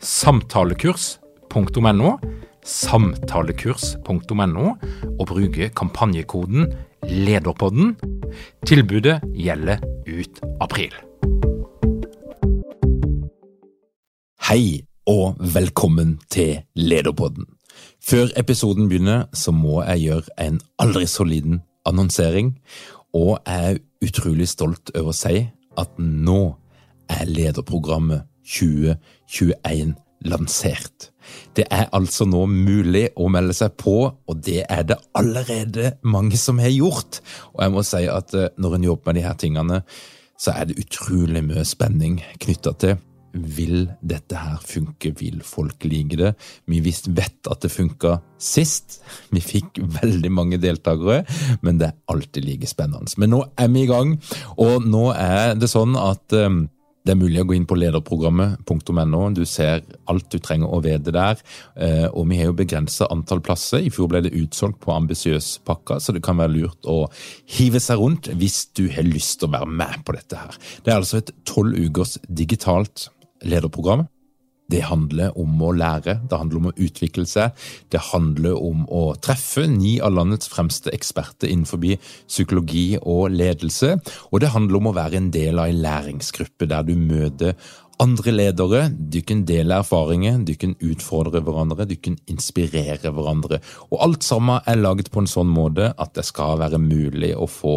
samtalekurs.no, samtalekurs.no, og bruke kampanjekoden LEDERPODDEN. Tilbudet gjelder ut april. Hei og velkommen til Lederpodden. Før episoden begynner, så må jeg gjøre en aldri så liten annonsering, og jeg er utrolig stolt over å si at nå er lederprogrammet 2021 lansert. Det er altså nå mulig å melde seg på, og det er det allerede mange som har gjort. Og jeg må si at eh, når en jobber med de her tingene, så er det utrolig mye spenning knytta til vil dette her funke, vil folk like det? Vi visst vet at det funka sist. Vi fikk veldig mange deltakere, men det er alltid like spennende. Men nå er vi i gang, og nå er det sånn at um, det er mulig å gå inn på lederprogrammet.no. Du ser alt du trenger å vite der. Eh, og vi har jo begrensa antall plasser. I fjor ble det utsolgt på ambisiøs pakka, så det kan være lurt å hive seg rundt hvis du har lyst til å være med på dette her. Det er altså et tolv ukers digitalt lederprogram det handler om å lære, det handler om å utvikle seg, det handler om å treffe ni av landets fremste eksperter innenfor psykologi og ledelse, og det handler om å være en del av en læringsgruppe der du møter andre ledere, du kan dele erfaringer, du kan utfordre hverandre, du kan inspirere hverandre. Og alt sammen er laget på en sånn måte at det skal være mulig å få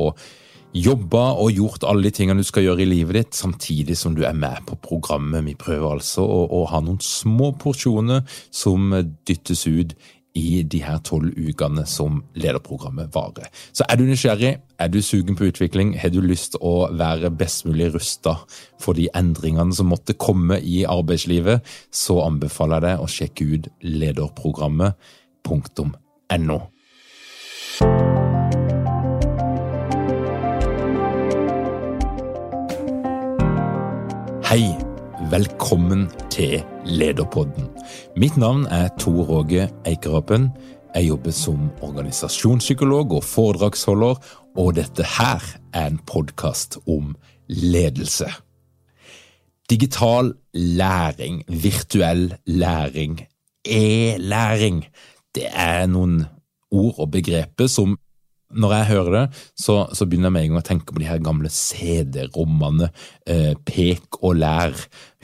jobba og gjort alle de tingene du skal gjøre i livet ditt, samtidig som du er med på programmet. Vi prøver altså å, å ha noen små porsjoner som dyttes ut i de her tolv ukene som lederprogrammet varer. Så er du nysgjerrig, er du sugen på utvikling, har du lyst til å være best mulig rusta for de endringene som måtte komme i arbeidslivet, så anbefaler jeg deg å sjekke ut lederprogrammet.no. Hei, velkommen til Lederpodden. Mitt navn er Tor Åge Eikerapen. Jeg jobber som organisasjonspsykolog og foredragsholder, og dette her er en podkast om ledelse. Digital læring, virtuell læring, e-læring, det er noen ord og begreper som når jeg hører det, så, så, begynner jeg med en gang å tenke på de her gamle CD-rommene. Eh, pek og lær.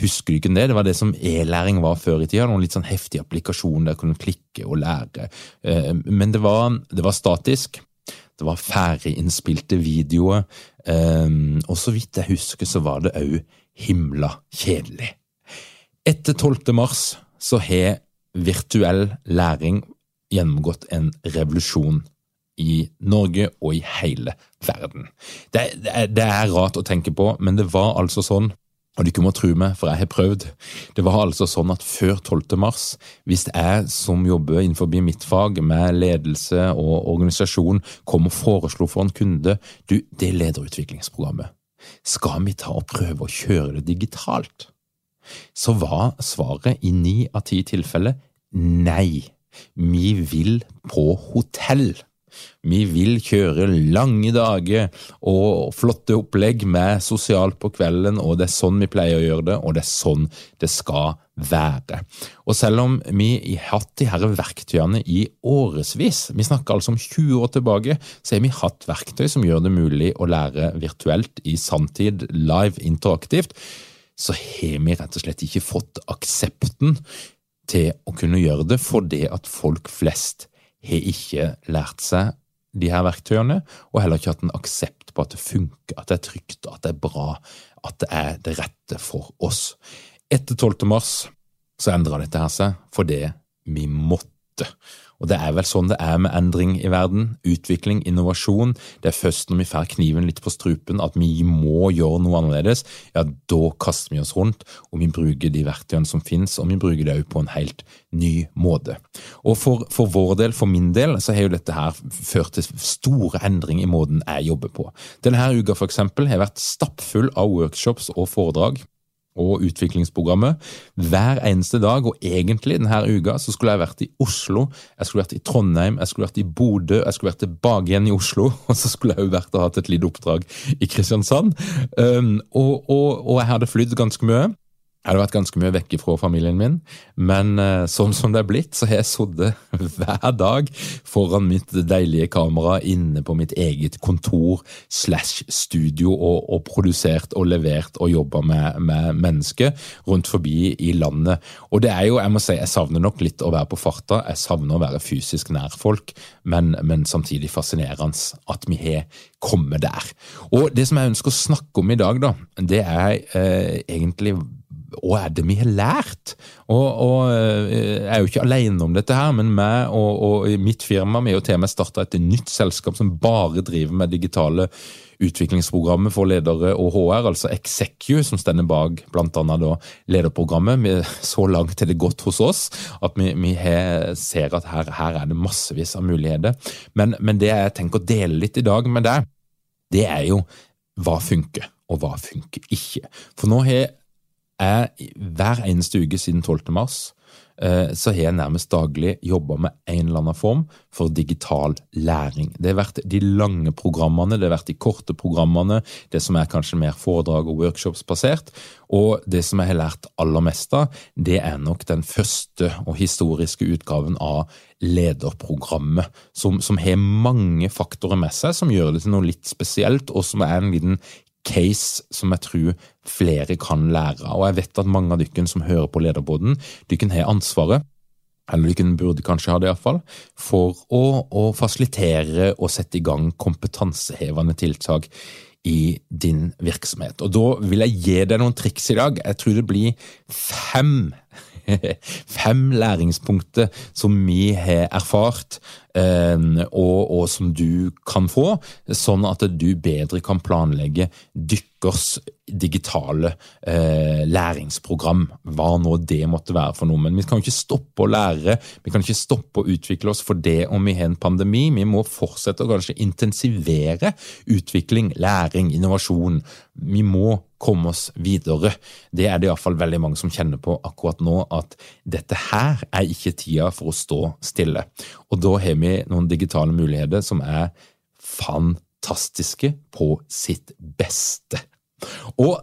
Husker du ikke det? Det var det som e-læring var før i tida. Noen litt sånn heftig applikasjon der kunne klikke og lære. Eh, men det var, det var, statisk. Det var ferdiginnspilte videoer. Eh, og så vidt jeg husker, så var det òg himla kjedelig. Etter 12. mars så har virtuell læring gjennomgått en revolusjon i Norge og i hele verden. Det, det, det, er rart å tenke på, men det var altså sånn, og du ikke må tro meg, for jeg har prøvd, det var altså sånn at før 12. mars, hvis jeg som jobber innenfor mitt fag med ledelse og organisasjon kom og foreslo for en kunde du, det lederutviklingsprogrammet, skal vi ta og prøve å kjøre det digitalt? Så var svaret i ni av ti tilfeller nei. Vi vil på hotell. Vi vil kjøre lange dager og flotte opplegg med sosialt på kvelden, og det er sånn vi pleier å gjøre det, og det er sånn det skal være. Og selv om vi har hatt de her verktøyene i årevis, vi snakker altså om 20 år tilbake, så har vi hatt verktøy som gjør det mulig å lære virtuelt i sanntid, live, interaktivt, så har vi rett og slett ikke fått aksepten til å kunne gjøre det fordi at folk flest har ikke lært seg de her verktøyene, og heller ikke hatt en aksept på at det funker, at det er trygt, at det er bra, at det er det rette for oss. Etter 12. mars så endra dette her seg fordi vi måtte. Og det er vel sånn det er med endring i verden. Utvikling, innovasjon. Det er først når vi får kniven litt på strupen at vi må gjøre noe annerledes, ja, da kaster vi oss rundt, og vi bruker de verktøyene som finnes, og vi bruker det òg på en helt ny måte. Og for, for, vår del, for min del, så har jo dette her ført til store endringer i måten jeg jobber på. Denne uka for eksempel har vært stappfull av workshops og foredrag og utviklingsprogrammet hver eneste dag. Og egentlig denne uka så skulle jeg vært i Oslo, jeg skulle vært i Trondheim, jeg skulle vært i Bodø, jeg skulle vært tilbake igjen i Oslo, og så skulle jeg jo vært og hatt et lite oppdrag i Kristiansand. Um, og, og, og, jeg hadde flydd ganske mye. Jeg hadde vært ganske mye vekke fra familien min, men uh, sånn som det er blitt, så har jeg sittet hver dag foran mitt deilige kamera inne på mitt eget kontor slash studio og, og, produsert og levert og jobba med, med mennesker rundt forbi i landet. Og det er jo, jeg må si, jeg savner nok litt å være på farta, jeg savner å være fysisk nær folk, men, men samtidig fascinerende at vi har kommet der. Og det som jeg ønsker å snakke om i dag, da, det er eh, egentlig hva er det vi har lært? Og, og, eh, Jeg er jo ikke alene om dette, her, men meg og, og mitt firma vi har til og med starta et nytt selskap som bare driver med digitale utviklingsprogrammer for ledere og HR, altså Execu, som stender bak bl.a. lederprogrammet. Vi, så langt er det gått hos oss at vi, vi her, ser at her, her, er det massevis av muligheter. Men, men det jeg tenker å dele litt i dag med deg, det er jo hva funker, og hva funker ikke. For nå har jeg hver eneste uke siden 12. mars eh, så har jeg nærmest daglig jobba med en eller annen form for digital læring. Det har vært de lange programmene, det har vært de korte programmene, det som er kanskje mer foredrag og workshops-basert. Og det som jeg har lært aller mest av, det er nok den første og historiske utgaven av lederprogrammet, som, som har mange faktorer med seg som gjør det til noe litt spesielt, og som er en liten case som jeg tror flere kan lære. Og jeg vet at mange av dere som hører på Lederboden, dere har ansvaret eller dere burde kanskje ha det iallfall, for å, å, fasilitere og sette i gang kompetansehevende tiltak i din virksomhet. Og Da vil jeg gi deg noen triks i dag. Jeg tror det blir fem fem læringspunkter som vi har erfart, og, og, som du kan få, sånn at du bedre kan planlegge dykkers digitale eh, læringsprogram, hva nå det måtte være for noe. Men vi kan ikke stoppe å lære, vi kan ikke stoppe å utvikle oss for det om vi har en pandemi. Vi må fortsette å kanskje intensivere utvikling, læring, innovasjon. Vi må komme oss videre. Det er det iallfall veldig mange som kjenner på akkurat nå, at dette her er ikke tida for å stå stille. Og da har vi noen digitale muligheter som er fantastiske på sitt beste. Og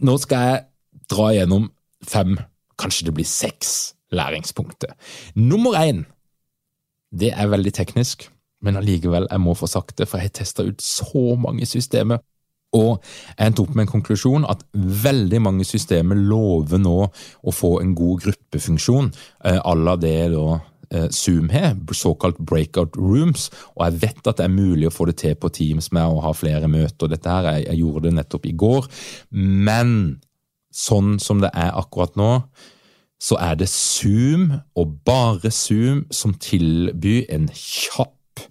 nå skal jeg dra gjennom fem, kanskje det blir seks læringspunkter. Nummer én, det er veldig teknisk, men allikevel, jeg må få sagt det, for jeg har testa ut så mange systemer. Og jeg endte opp med en konklusjon at veldig mange systemer lover nå å få en god gruppefunksjon eh, à la det da Zoom har, såkalt breakout rooms. Og jeg vet at det er mulig å få det til på Teams med å ha flere møter. Dette her, jeg, jeg gjorde det nettopp i går. Men sånn som det er akkurat nå, så er det Zoom, og bare Zoom, som tilbyr en kjapp,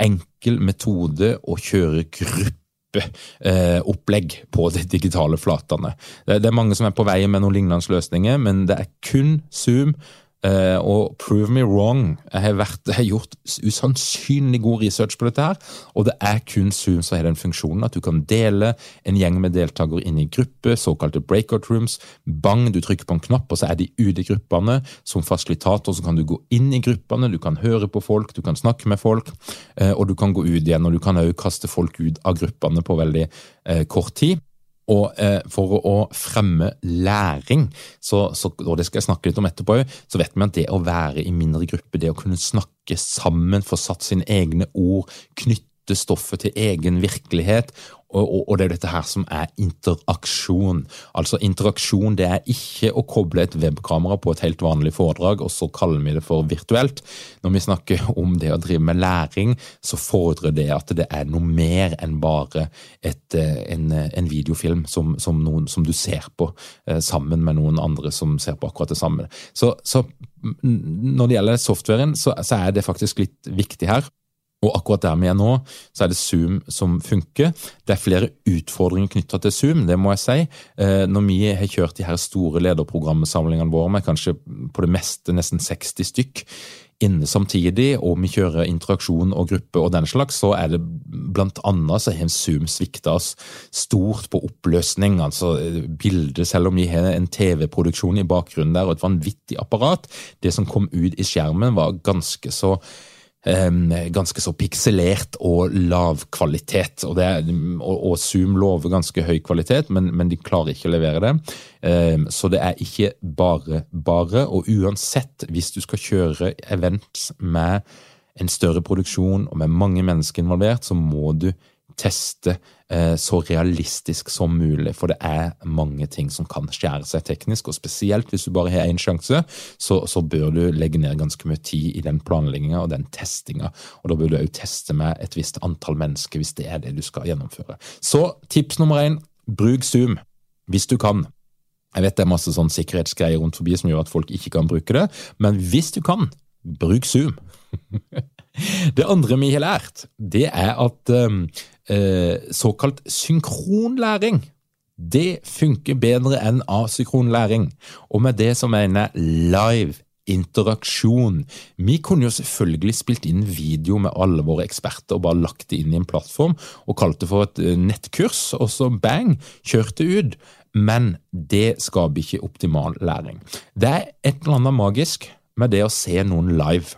enkel metode å kjøre gruppe opplegg på de digitale flatene. Det er mange som er på vei med noen lignende løsninger, men det er kun Zoom Uh, og prove me wrong. Jeg har, vært, jeg har, gjort usannsynlig god research på dette, her, og det er kun Zoom som har den funksjonen at du kan dele en gjeng med deltakere inn i gruppe, såkalte breakout rooms. Bang, du trykker på en knapp, og så er de ute i gruppene. Som fasilitator så kan du gå inn i gruppene, du kan høre på folk, du kan snakke med folk, uh, og du kan gå ut igjen. Og du kan òg kaste folk ut av gruppene på veldig uh, kort tid. Og eh, for å fremme læring, så, så, og det skal jeg snakke litt om etterpå, så vet vi at det å være i mindre grupper, det å kunne snakke sammen, få satt sine egne ord, knytte stoffet til egen virkelighet Og, og, det er dette her som er interaksjon. Altså Interaksjon det er ikke å koble et webkamera på et helt vanlig foredrag, og så kaller vi det for virtuelt. Når vi snakker om det å drive med læring, så fordrer det at det er noe mer enn bare et, eh, en, en, videofilm som, som, noen, som, du ser på eh, sammen med noen andre som ser på akkurat det samme. Så, så når det gjelder softwaren, så, så er det faktisk litt viktig her. Og akkurat der vi er nå, så er det Zoom som funker. Det er flere utfordringer knytta til Zoom, det må jeg si. Eh, når vi har kjørt de her store lederprogramsamlingene våre med kanskje på det meste nesten 60 stykk inne samtidig, og vi kjører interaksjon og gruppe og den slags, så er det blant annet så har Zoom svikta oss stort på oppløsning. Altså Bildet, selv om vi har en TV-produksjon i bakgrunnen der og et vanvittig apparat. Det som kom ut i skjermen var ganske så ganske så pikselert og lav kvalitet. Og, det, og, og Zoom lover ganske høy kvalitet, men, men, de klarer ikke å levere det. Så det er ikke bare bare. Og uansett, hvis du skal kjøre events med en større produksjon og med mange mennesker involvert, så må du teste eh, så realistisk som mulig, for det er mange ting som kan skjære seg teknisk. og Spesielt hvis du bare har én sjanse, så, så, bør du legge ned ganske mye tid i den planlegginga og den testinga. Og da bør du òg teste med et visst antall mennesker hvis det er det du skal gjennomføre. Så tips nummer én bruk Zoom hvis du kan. Jeg vet det er masse sånn sikkerhetsgreier rundt forbi som gjør at folk ikke kan bruke det, men hvis du kan, bruk Zoom. Det andre vi har lært, det er at um, såkalt synkronlæring det funker bedre enn asykronlæring, Og med det så mener jeg live interaksjon. Vi kunne jo selvfølgelig spilt inn video med alle våre eksperter og bare lagt det inn i en plattform og kalt det for et eh, nettkurs, og så bang, kjørt det ut. Men det skaper ikke optimal læring. Det er et eller annet magisk med det å se noen live.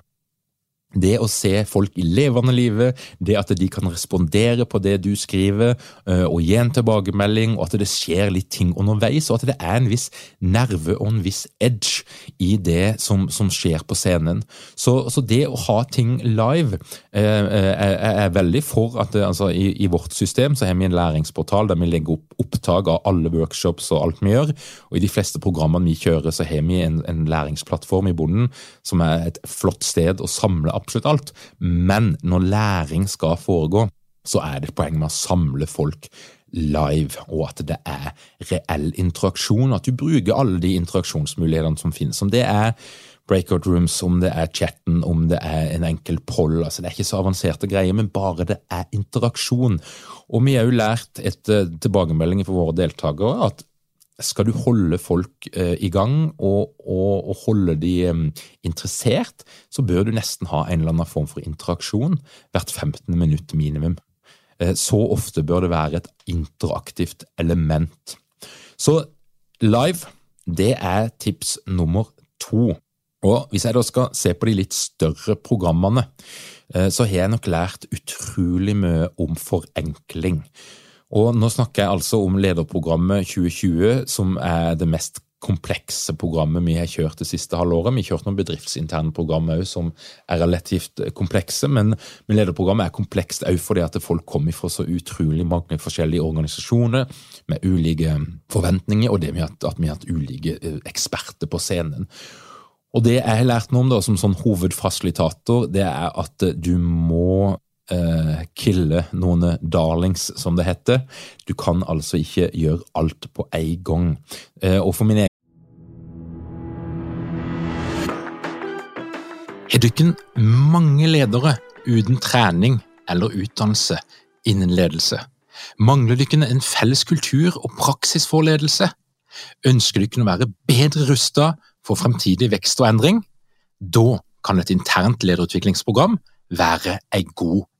Det å se folk i levende livet, det at de kan respondere på det du skriver, eh, og gi en tilbakemelding, og at det skjer litt ting underveis, og at det er en viss nerve og en viss edge i det som, som skjer på scenen. Så, så, det å ha ting live eh, eh er, er, veldig for at altså, i, i, vårt system så har vi en læringsportal der vi legger opp opptak av alle workshops og alt vi gjør, og i de fleste programmene vi kjører, så har vi en, en læringsplattform i bunnen som er et flott sted å samle absolutt alt, men når læring skal foregå, så er det et poeng med å samle folk live, og at det er reell interaksjon, at du bruker alle de interaksjonsmulighetene som finnes. Om det er breakout rooms, om det er chatten, om det er en enkel poll. altså Det er ikke så avanserte greier, men bare det er interaksjon. Og vi har jo lært etter tilbakemeldinger for våre deltakere at skal du holde folk eh, i gang og, og, og holde de eh, interessert, så bør du nesten ha en eller annen form for interaksjon hvert 15. minutt minimum. Eh, så ofte bør det være et interaktivt element. Så live, det er tips nummer to. Og Hvis jeg da skal se på de litt større programmene, så har jeg nok lært utrolig mye om forenkling. Og nå snakker jeg altså om lederprogrammet 2020, som er det mest komplekse programmet vi har kjørt det siste halvåret. Vi har kjørt noen bedriftsinterne programmer òg som er relativt komplekse, men, lederprogrammet er komplekst òg fordi at folk kommer fra så utrolig mange forskjellige organisasjoner med ulike forventninger, og det med at, at vi har hatt ulike eh, eksperter på scenen. Og det jeg har lært noe om da, som sånn hovedfasilitator, det er at du må uh, kille noen darlings, som det heter. Du kan altså ikke gjøre alt på en gang. Uh, og for min egen Har ikke mange ledere uten trening eller utdannelse innen ledelse? Mangler dere en felles kultur og praksis for ledelse? Ønsker dere å være bedre rustet for fremtidig vekst og endring? Da kan et internt lederutviklingsprogram være en god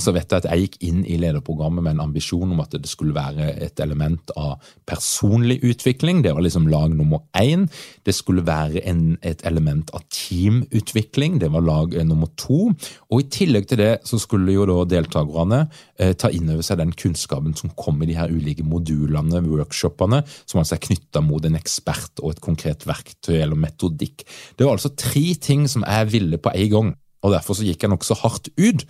så vet jeg at jeg gikk inn i lederprogrammet med en ambisjon om at det skulle være et element av personlig utvikling. Det var liksom lag nummer én. Det skulle være en, et element av teamutvikling. Det var lag eh, nummer to. Og i tillegg til det så skulle jo da deltakerne eh, ta inn over seg den kunnskapen som kom i de her ulike modulene, workshopene, som altså er knytta mot en ekspert og et konkret verktøy eller metodikk. Det var altså tre ting som jeg ville på en gang. Og Derfor så gikk jeg nokså hardt ut.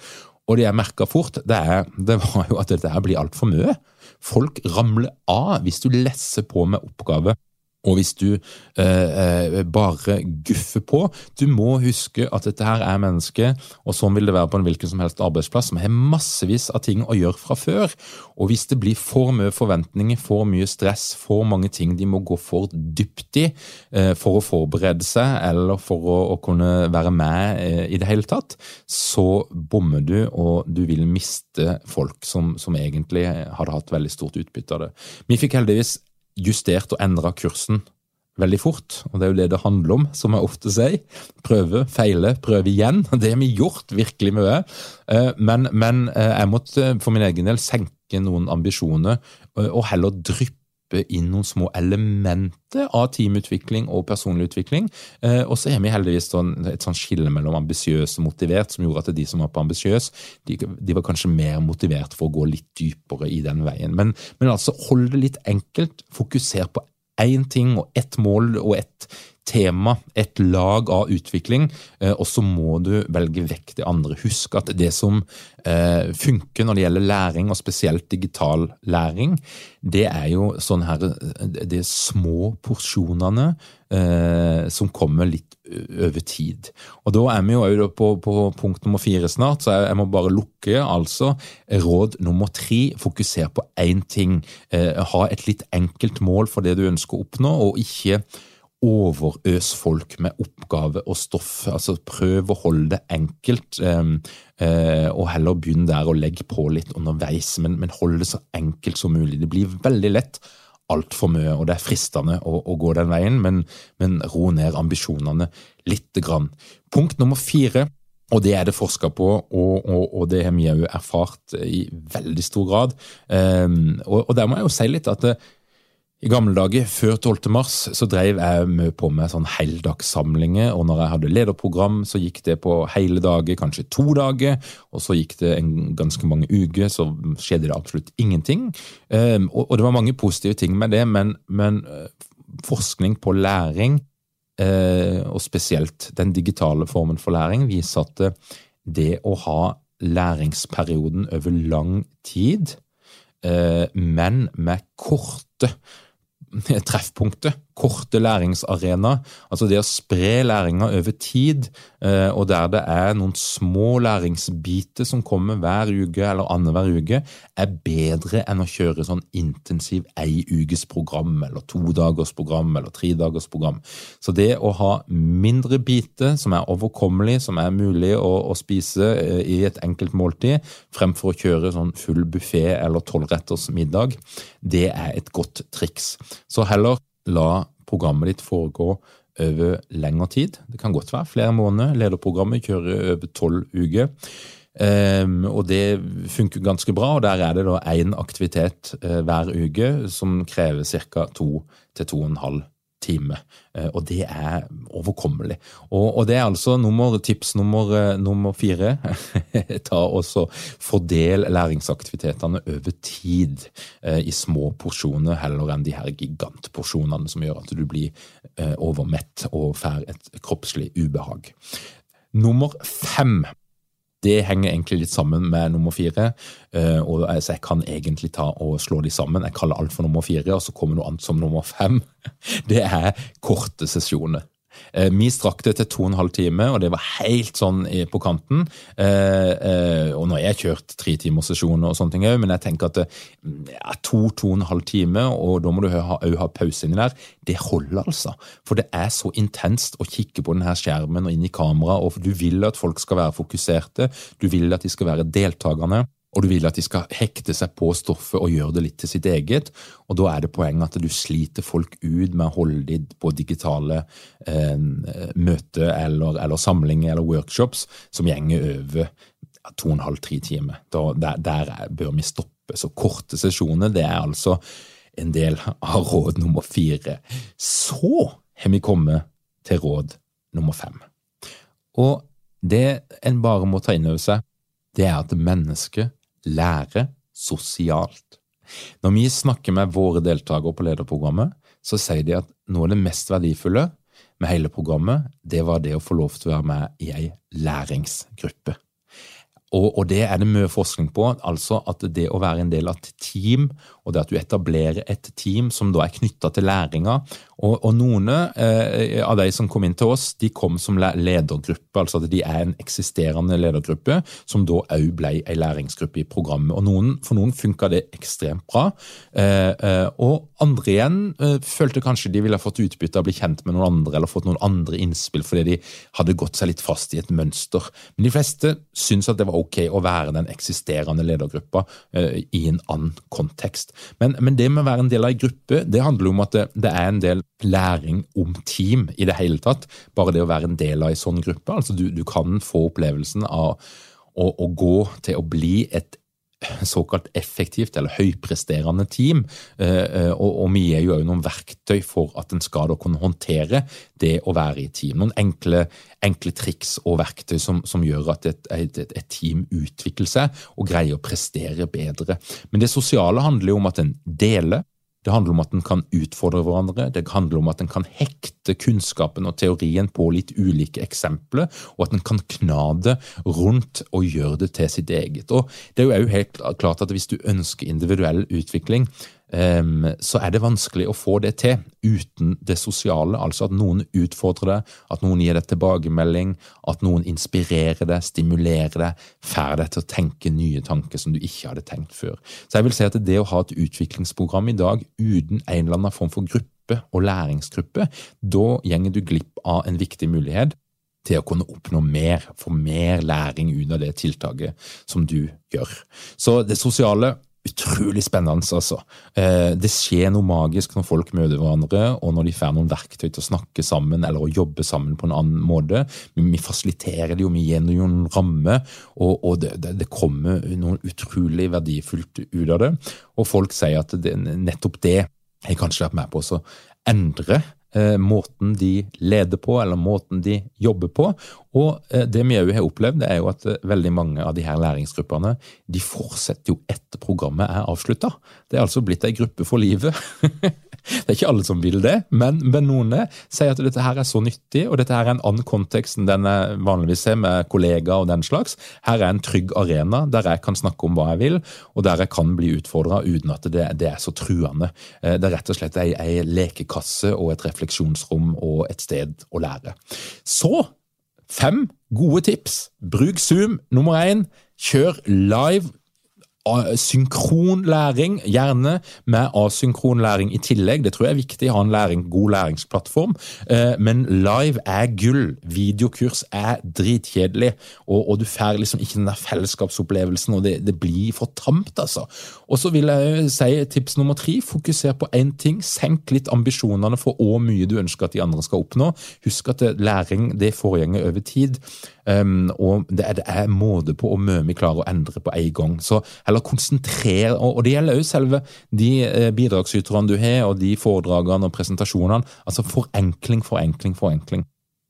Og det jeg merka fort, det, er, det, var jo at dette her blir altfor mye. Folk ramler av hvis du lesser på med oppgave og hvis du eh, eh, bare guffer på Du må huske at dette her er mennesker, og sånn vil det være på en hvilken som helst arbeidsplass, som har massevis av ting å gjøre fra før. Og hvis det blir for mye forventninger, for mye stress, for mange ting de må gå for dypt i eh, for å forberede seg eller for å, å kunne være med eh, i det hele tatt, så bommer du, og du vil miste folk som, som egentlig hadde hatt veldig stort utbytte av det. Vi fikk heldigvis justert og endra kursen veldig fort, og det er jo det det handler om, som jeg ofte sier. Prøve, feile, prøve igjen. Det har vi gjort virkelig mye. Eh, men, men eh, jeg måtte for min egen del senke noen ambisjoner eh, og heller dryppe inn noen små elementer av teamutvikling og personlig utvikling. Og så har vi heldigvis sånn, et sånn skille mellom ambisiøs og motivert, som gjorde at de som var på ambisiøs, de, de, var kanskje mer motivert for å gå litt dypere i den veien. Men, men altså, hold det litt enkelt. Fokuser på én ting og ett mål og ett tema, et lag av utvikling, eh, og så må du velge vekk det andre. Husk at det som eh, funker når det gjelder læring, og spesielt digital læring, det er jo sånn her De små porsjonene eh, som kommer litt over tid. Og Da er vi jo på, på punkt nummer fire snart, så jeg, må bare lukke. Altså råd nummer tre, fokuser på én ting. ha et litt enkelt mål for det du ønsker å oppnå, og ikke overøs folk med oppgave og stoff. Altså Prøv å holde det enkelt, ehm, eh, og heller begynn der og legge på litt underveis. Men, men hold det så enkelt som mulig. Det blir veldig lett altfor mye, og det er fristende å, å gå den veien, men, men, ro ned ambisjonene lite grann. Punkt nummer fire. Og det er det forska på, og, og, og, det har vi òg erfart i veldig stor grad. Um, og, og, der må jeg jo si litt at det, i gamle dager, før 12. mars, så drev jeg mye på med sånn heldagssamlinger. Og når jeg hadde lederprogram, så gikk det på hele dager, kanskje to dager. Og så gikk det en ganske mange uker, så skjedde det absolutt ingenting. Um, og, det var mange positive ting med det, men, men uh, forskning på læring, uh, og spesielt den digitale formen for læring, viser at uh, det å ha læringsperioden over lang tid, men med korte treffpunktet, korte læringsarena, altså det å spre læringa over tid, eh, og der det er noen små læringsbiter som kommer hver uke eller annenhver uke, er bedre enn å kjøre sånn intensiv ei ukes program, eller to dagers program, eller tre dagers program. Så det å ha mindre biter som er overkommelig, som er mulig å, å spise eh, i et enkelt måltid, fremfor å kjøre sånn full buffé eller tolvretters middag, det er et godt triks. Så heller la programmet ditt foregå over lengre tid. Det kan godt være flere måneder. Lederprogrammet kjører over tolv uker. Um, og det funker ganske bra, og der er det da én aktivitet uh, hver uke som krever ca. to til to og en halv time. Eh, og det er overkommelig. Og, og det er altså nummer, tips nummer, eh, nummer fire. Ta også Fordel læringsaktivitetene over tid eh, i små porsjoner, heller enn de her gigantporsjonene som gjør at du blir overmett og får et kroppslig ubehag. Nummer fem det henger egentlig litt sammen med nummer fire. Eh, og altså, Jeg kan egentlig ta og slå de sammen. Jeg kaller alt for nummer fire, og så kommer noe annet som nummer fem. Det er korte sesjoner. Eh, vi strakk det til to og en halv time, og det var helt sånn på kanten. Eh, og nå har jeg kjørt tre timers sesjoner og sånne ting òg, men jeg tenker at ja, to, to og en halv time, og da må du òg ha pause inni der, det holder altså. For det er så intenst å kikke på denne skjermen og inn i kamera, og du vil at folk skal være fokuserte, du vil at de skal være deltakende og du vil at de skal hekte seg på stoffet og gjøre det litt til sitt eget. Og da er det poenget at du sliter folk ut med å holde dem på digitale eh, møter eller, eller, samlinger eller workshops som gjenger over to og en halv, tre timer. Da, der, der, bør vi stoppe. Så korte sesjoner, det er altså en del av råd nummer fire. Så har vi kommet til råd nummer fem. Og det en bare må ta inn over seg, det er at mennesket lærer sosialt. Når vi snakker med våre deltakere på lederprogrammet, så sier de at noe av det mest verdifulle med hele programmet, det var det å få lov til å være med i ei læringsgruppe. Og, og, det er det mye forskning på, altså at det å være en del av et team, og det at du etablerer et team som da er knytta til læringa og, og, noen eh, av de som kom inn til oss, de kom som ledergruppe, altså at de er en eksisterende ledergruppe, som da òg ble ei læringsgruppe i programmet. Og noen, For noen funka det ekstremt bra, eh, eh, og andre igjen eh, følte kanskje de ville fått utbytte av å bli kjent med noen andre, eller fått noen andre innspill fordi de hadde gått seg litt fast i et mønster. Men de fleste syns at det var ok å være den eksisterende ledergruppa eh, i en annen kontekst. Men, men, det med å være en del av en gruppe, det handler om at det, det, er en del læring om team i det hele tatt. Bare det å være en del av en sånn gruppe. Altså du, du kan få opplevelsen av å, å gå til å bli et såkalt effektivt eller høypresterende team. Eh, eh, og, vi gir jo noen verktøy for at en skal da kunne håndtere det å være i team. Noen enkle, enkle triks og verktøy som, som gjør at et, et, et, team utvikler seg og greier å prestere bedre. Men det sosiale handler jo om at en deler det handler om at en kan utfordre hverandre, det handler om at en kan hekte kunnskapen og teorien på litt ulike eksempler, og at en kan kna det rundt og gjøre det til sitt eget. Og Det er jo helt klart at hvis du ønsker individuell utvikling, så er det vanskelig å få det til uten det sosiale. Altså at noen utfordrer deg, at noen gir deg tilbakemelding, at noen inspirerer deg, stimulerer deg, får deg til å tenke nye tanker som du ikke hadde tenkt før. Så jeg vil si at det å ha et utviklingsprogram i dag uten en eller annen form for gruppe og læringsgruppe, da gjenger du glipp av en viktig mulighet til å kunne oppnå mer, få mer læring ut av det tiltaket som du gjør. Så det sosiale utrolig spennende, altså. Eh, det skjer noe magisk når folk møter hverandre, og når de får noen verktøy til å snakke sammen eller å jobbe sammen på en annen måte. Vi fasiliterer det jo, vi gir noen rammer, og, det, det, kommer noe utrolig verdifullt ut av det. Og folk sier at det, nettopp det har kanskje vært med på å endre Eh, måten de leder på, eller måten de jobber på. Og eh, det vi òg har opplevd, det er jo at eh, veldig mange av de her læringsgruppene de fortsetter jo etter programmet er avslutta. Det er altså blitt ei gruppe for livet. Det er ikke alle som vil det, men, noen sier at dette her er så nyttig, og dette her er en annen kontekst enn den jeg vanligvis ser med kollegaer og den slags. Her er en trygg arena der jeg kan snakke om hva jeg vil, og der jeg kan bli utfordra uten at det, det, er så truende. Eh, det er rett og slett ei, ei lekekasse og et refleksjonsrom og et sted å lære. Så fem gode tips. Bruk Zoom. Nummer én, kjør live synkron læring, gjerne med asynkronlæring i tillegg. Det tror jeg er viktig ha en læring, god læringsplattform. Eh, men live er gull. Videokurs er dritkjedelig, og, og du får liksom ikke den der fellesskapsopplevelsen, og det, det blir for tamt, altså. Og så vil jeg si tips nummer tre, fokuser på én ting. Senk litt ambisjonene for hvor mye du ønsker at de andre skal oppnå. Husk at læring det foregjenger over tid. Um, og det er, det er måte på hvor mye vi klarer å endre på en gang. Så heller konsentrere, og, det gjelder også selve de eh, bidragsyterne du har, og de foredragene og presentasjonene. Altså forenkling, forenkling, forenkling.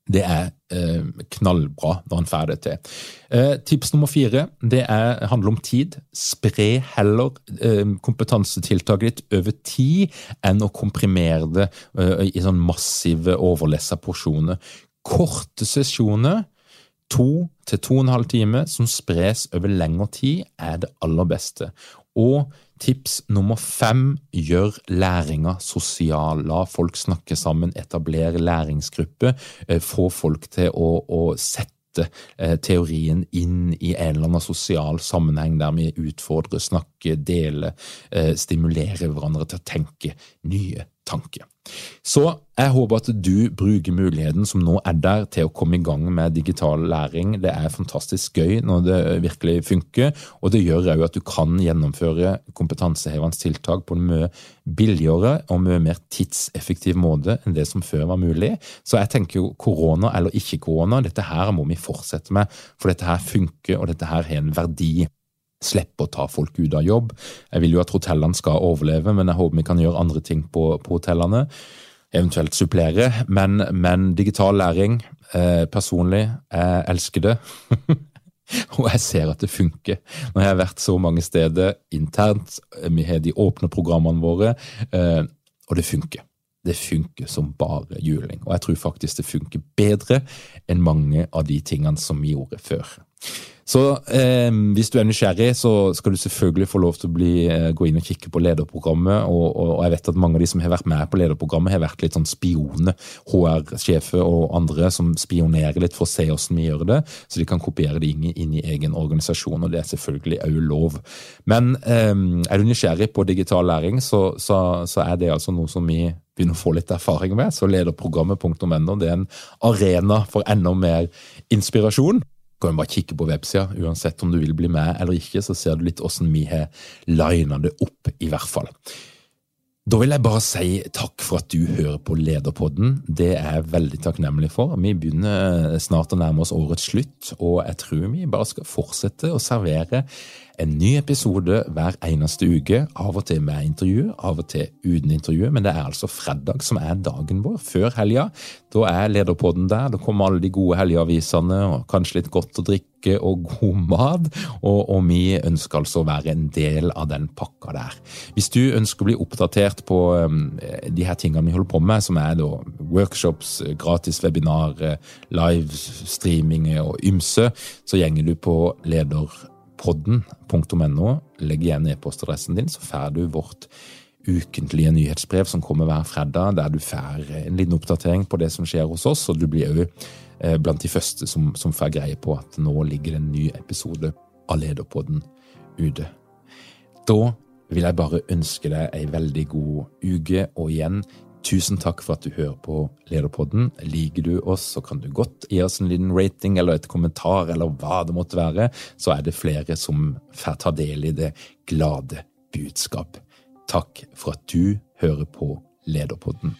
Det er eh, knallbra når en får det til. Eh, tips nummer fire det er, handler om tid. Spre heller eh, kompetansetiltaket ditt over tid enn å komprimere det eh, i sånn massive, overlessa porsjoner. Korte sesjoner to til to og en halv time som spres over lengre tid, er det aller beste. Og tips nummer fem gjør læringa sosial. La folk snakke sammen, etablere læringsgrupper, eh, få folk til å, å sette eh, teorien inn i en eller annen sosial sammenheng der vi utfordrer, snakker, deler, eh, stimulerer hverandre til å tenke nye tanke. Så jeg håper at du bruker muligheten som nå er der til å komme i gang med digital læring. Det er fantastisk gøy når det virkelig funker, og det gjør òg at du kan gjennomføre kompetansehevende tiltak på en mye billigere og mye mer tidseffektiv måte enn det som før var mulig. Så jeg tenker jo korona eller ikke korona, dette her må vi fortsette med, for dette her funker, og dette her har en verdi slippe å ta folk ut av jobb. Jeg vil jo at hotellene skal overleve, men jeg håper vi kan gjøre andre ting på, på hotellene. Eventuelt supplere. Men, men digital læring, eh, personlig, jeg elsker det. Og jeg ser at det funker. Når jeg har vært så mange steder internt, vi har de åpne programmene våre, eh, og det funker. Det funker som bare juling. Og jeg tror faktisk det funker bedre enn mange av de tingene som vi gjorde før. Så eh, hvis du er nysgjerrig, så skal du selvfølgelig få lov til å bli, eh, gå inn og kikke på lederprogrammet. Og, og, og, jeg vet at mange av de som har vært med på lederprogrammet, har vært litt sånn spioner. HR-sjefer og andre som spionerer litt for å se hvordan vi gjør det, så de kan kopiere det inn, inn i egen organisasjon. Og det er selvfølgelig òg lov. Men eh, er du nysgjerrig på digital læring, så, så, så er det altså noe som vi begynner å få litt erfaring med. Så lederprogrammet.no det er en arena for enda mer inspirasjon kan du bare kikke på websida. Uansett om du vil bli med eller ikke, så ser du litt åssen vi har lina det opp, i hvert fall. Da vil jeg bare si takk for at du hører på Lederpodden. Det er jeg veldig takknemlig for. Vi begynner snart å nærme oss årets slutt, og jeg tror vi bare skal fortsette å servere en ny episode hver eneste uke, av og til med intervju, av og til uten intervju, men det er altså fredag som er dagen vår, før helga. Da er Lederpodden der, da kommer alle de gode helgeavisene, og kanskje litt godt å drikke og god mat, og, og, vi ønsker altså å være en del av den pakka der. Hvis du ønsker å bli oppdatert på um, de her tingene vi holder på med, som er da workshops, gratis webinar, livestreaming og ymse, så gjenger du på leder podden.no. Legg igjen e-postadressen din, så får du vårt ukentlige nyhetsbrev som kommer hver fredag, der du får en liten oppdatering på det som skjer hos oss, og du blir òg eh, blant de første som, som får greie på at nå ligger det en ny episode av Lederpodden ute. Da vil jeg bare ønske deg ei veldig god uke, og igjen Tusen takk for at du hører på Lederpodden. Liker du oss, så kan du godt gi oss en liten rating eller et kommentar, eller hva det måtte være, så er det flere som får ta del i det glade budskap. Takk for at du hører på Lederpodden.